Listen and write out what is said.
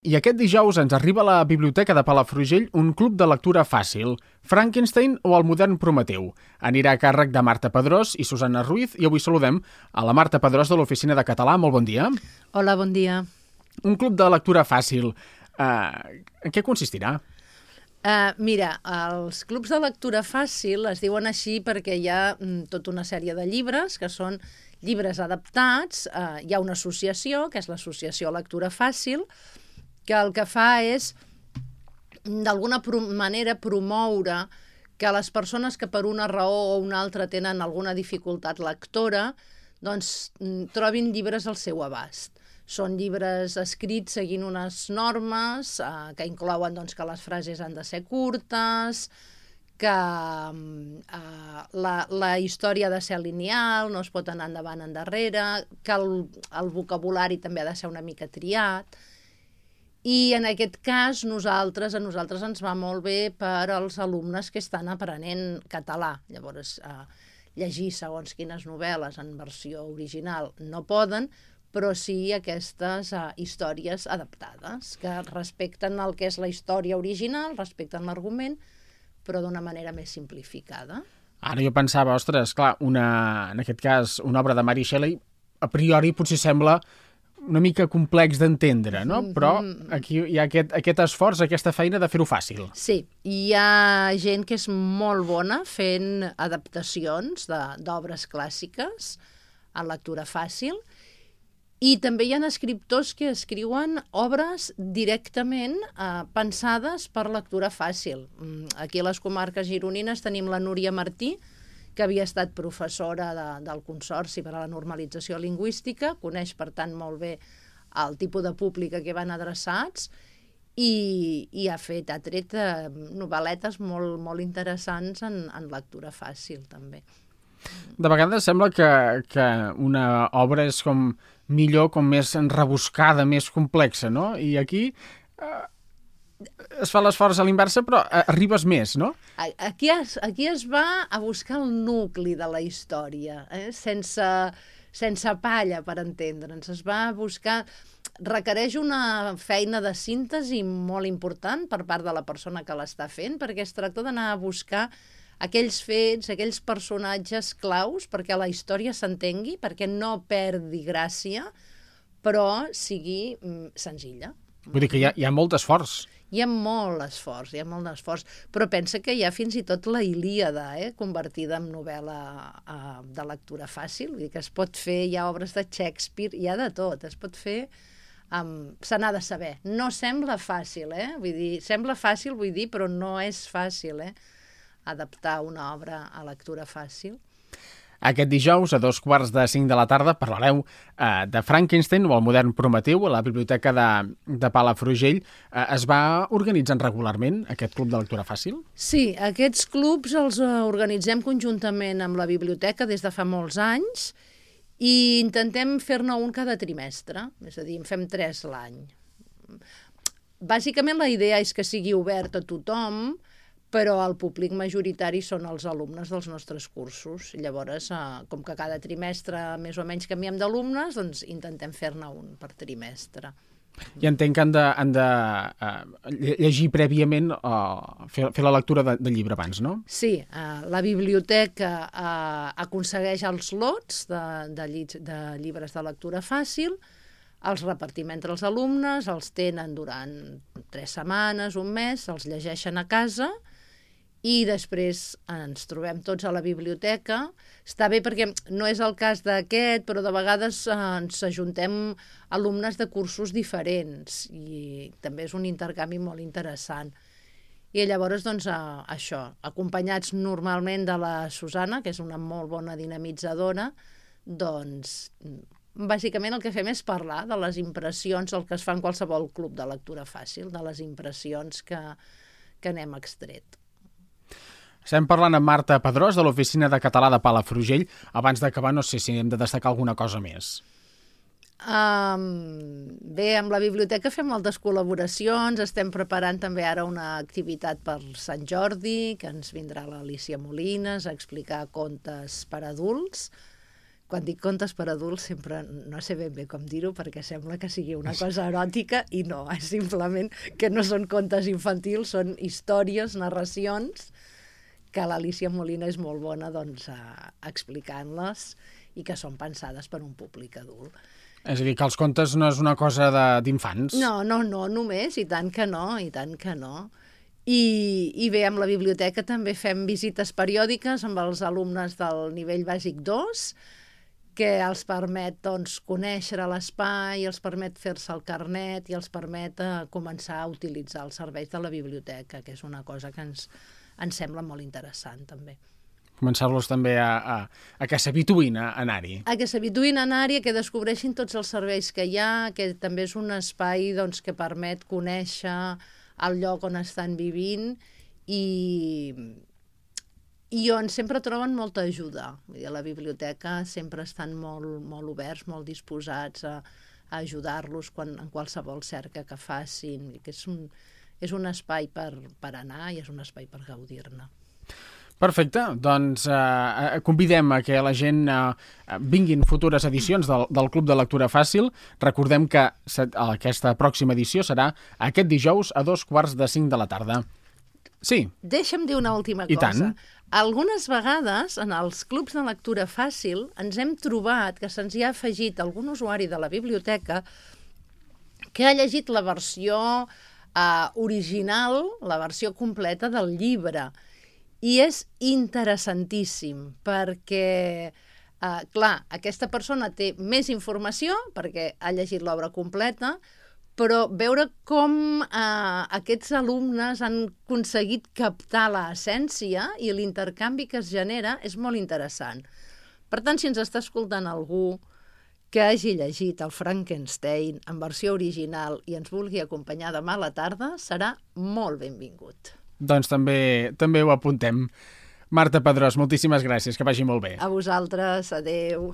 I aquest dijous ens arriba a la Biblioteca de Palafrugell un club de lectura fàcil, Frankenstein o el modern Prometeu. Anirà a càrrec de Marta Pedrós i Susana Ruiz i avui saludem a la Marta Pedrós de l'Oficina de Català. Molt bon dia. Hola, bon dia. Un club de lectura fàcil. Uh, en què consistirà? Uh, mira, els clubs de lectura fàcil es diuen així perquè hi ha mm, tota una sèrie de llibres que són llibres adaptats. Uh, hi ha una associació, que és l'Associació Lectura Fàcil, que el que fa és, d'alguna manera, promoure que les persones que per una raó o una altra tenen alguna dificultat lectora, doncs mm, trobin llibres al seu abast. Són llibres escrits seguint unes normes eh, que inclouen doncs, que les frases han de ser curtes, que mm, eh, la, la història ha de ser lineal, no es pot anar endavant endarrere, que el, el vocabulari també ha de ser una mica triat, i en aquest cas, nosaltres, a nosaltres ens va molt bé per als alumnes que estan aprenent català. Llavors, eh, llegir segons quines novel·les en versió original no poden, però sí aquestes uh, històries adaptades, que respecten el que és la història original, respecten l'argument, però d'una manera més simplificada. Ara jo pensava, ostres, clar, una, en aquest cas, una obra de Mary Shelley, a priori potser sembla una mica complex d'entendre, no? Mm-hmm. Però aquí hi ha aquest, aquest esforç, aquesta feina de fer-ho fàcil. Sí, hi ha gent que és molt bona fent adaptacions d'obres clàssiques en lectura fàcil i també hi ha escriptors que escriuen obres directament eh, pensades per lectura fàcil. Mm, aquí a les comarques gironines tenim la Núria Martí, que havia estat professora de, del Consorci per a la Normalització Lingüística, coneix, per tant, molt bé el tipus de públic a què van adreçats i, i ha fet, ha tret eh, novel·letes molt, molt interessants en, en lectura fàcil, també. De vegades sembla que, que una obra és com millor, com més rebuscada, més complexa, no? I aquí eh, es fa l'esforç a l'inversa, però eh, arribes més, no? Aquí es, aquí es va a buscar el nucli de la història, eh? sense, sense palla, per entendre'ns. Es va a buscar... Requereix una feina de síntesi molt important per part de la persona que l'està fent, perquè es tracta d'anar a buscar aquells fets, aquells personatges claus perquè la història s'entengui, perquè no perdi gràcia, però sigui mm, senzilla. Vull dir que hi ha, hi ha molt esforç. Hi ha molt esforç, hi ha molt esforç, però pensa que hi ha fins i tot la Ilíada, eh, convertida en novel·la eh, de lectura fàcil, vull dir que es pot fer, hi ha obres de Shakespeare, hi ha de tot, es pot fer um, se n'ha de saber. No sembla fàcil, eh? Vull dir, sembla fàcil, vull dir, però no és fàcil, eh? Adaptar una obra a lectura fàcil. Aquest dijous, a dos quarts de cinc de la tarda, parlareu eh, de Frankenstein o el modern Prometeu a la Biblioteca de, de Palafrugell. Eh, es va organitzant regularment aquest club de lectura fàcil? Sí, aquests clubs els eh, organitzem conjuntament amb la biblioteca des de fa molts anys i intentem fer-ne un cada trimestre, és a dir, en fem tres l'any. Bàsicament la idea és que sigui obert a tothom, però el públic majoritari són els alumnes dels nostres cursos. Llavors, eh, com que cada trimestre més o menys canviem d'alumnes, doncs intentem fer-ne un per trimestre. I entenc que han de, han de uh, llegir prèviament, uh, fer, fer la lectura de, del llibre abans, no? Sí, uh, la biblioteca uh, aconsegueix els lots de, de, lli de llibres de lectura fàcil, els repartim entre els alumnes, els tenen durant tres setmanes, un mes, els llegeixen a casa i després ens trobem tots a la biblioteca. Està bé perquè no és el cas d'aquest, però de vegades eh, ens ajuntem alumnes de cursos diferents i també és un intercanvi molt interessant. I llavors, doncs, a, això, acompanyats normalment de la Susana, que és una molt bona dinamitzadora, doncs, bàsicament el que fem és parlar de les impressions, el que es fa en qualsevol club de lectura fàcil, de les impressions que, que n'hem extret. Estem parlant amb Marta Pedrós, de l'Oficina de Català de Palafrugell. Abans d'acabar, no sé si hem de destacar alguna cosa més. Um, bé, amb la biblioteca fem moltes col·laboracions, estem preparant també ara una activitat per Sant Jordi, que ens vindrà l'Alicia Molines a explicar contes per adults, quan dic contes per adults sempre no sé ben bé com dir-ho perquè sembla que sigui una cosa eròtica i no, és simplement que no són contes infantils, són històries, narracions que l'Alicia Molina és molt bona doncs, explicant-les i que són pensades per un públic adult. És a dir, que els contes no és una cosa d'infants? No, no, no, només, i tant que no, i tant que no. I, I bé, amb la biblioteca també fem visites periòdiques amb els alumnes del nivell bàsic 2, que els permet doncs, conèixer l'espai, els permet fer-se el carnet i els permet eh, començar a utilitzar els serveis de la biblioteca, que és una cosa que ens, ens sembla molt interessant també començar-los també a, a, a que s'habituïn a anar-hi. A que s'habituïn a anar-hi, que descobreixin tots els serveis que hi ha, que també és un espai doncs, que permet conèixer el lloc on estan vivint i, i on sempre troben molta ajuda. Vull dir, a la biblioteca sempre estan molt, molt oberts, molt disposats a, a ajudar-los en qualsevol cerca que facin, que és un, és un espai per, per anar i és un espai per gaudir-ne. Perfecte, doncs eh, eh, convidem a que la gent eh, vinguin futures edicions del, del Club de Lectura Fàcil. Recordem que aquesta pròxima edició serà aquest dijous a dos quarts de cinc de la tarda. Sí. Deixa'm dir una última I cosa. Tant. Algunes vegades, en els clubs de lectura fàcil, ens hem trobat que se'ns hi ha afegit algun usuari de la biblioteca que ha llegit la versió eh, original, la versió completa del llibre, i és interessantíssim perquè, eh, clar, aquesta persona té més informació perquè ha llegit l'obra completa, però veure com eh, aquests alumnes han aconseguit captar l'essència i l'intercanvi que es genera és molt interessant. Per tant, si ens està escoltant algú que hagi llegit el Frankenstein en versió original i ens vulgui acompanyar demà a la tarda, serà molt benvingut. Doncs també, també ho apuntem. Marta Pedrós, moltíssimes gràcies, que vagi molt bé. A vosaltres, adeu.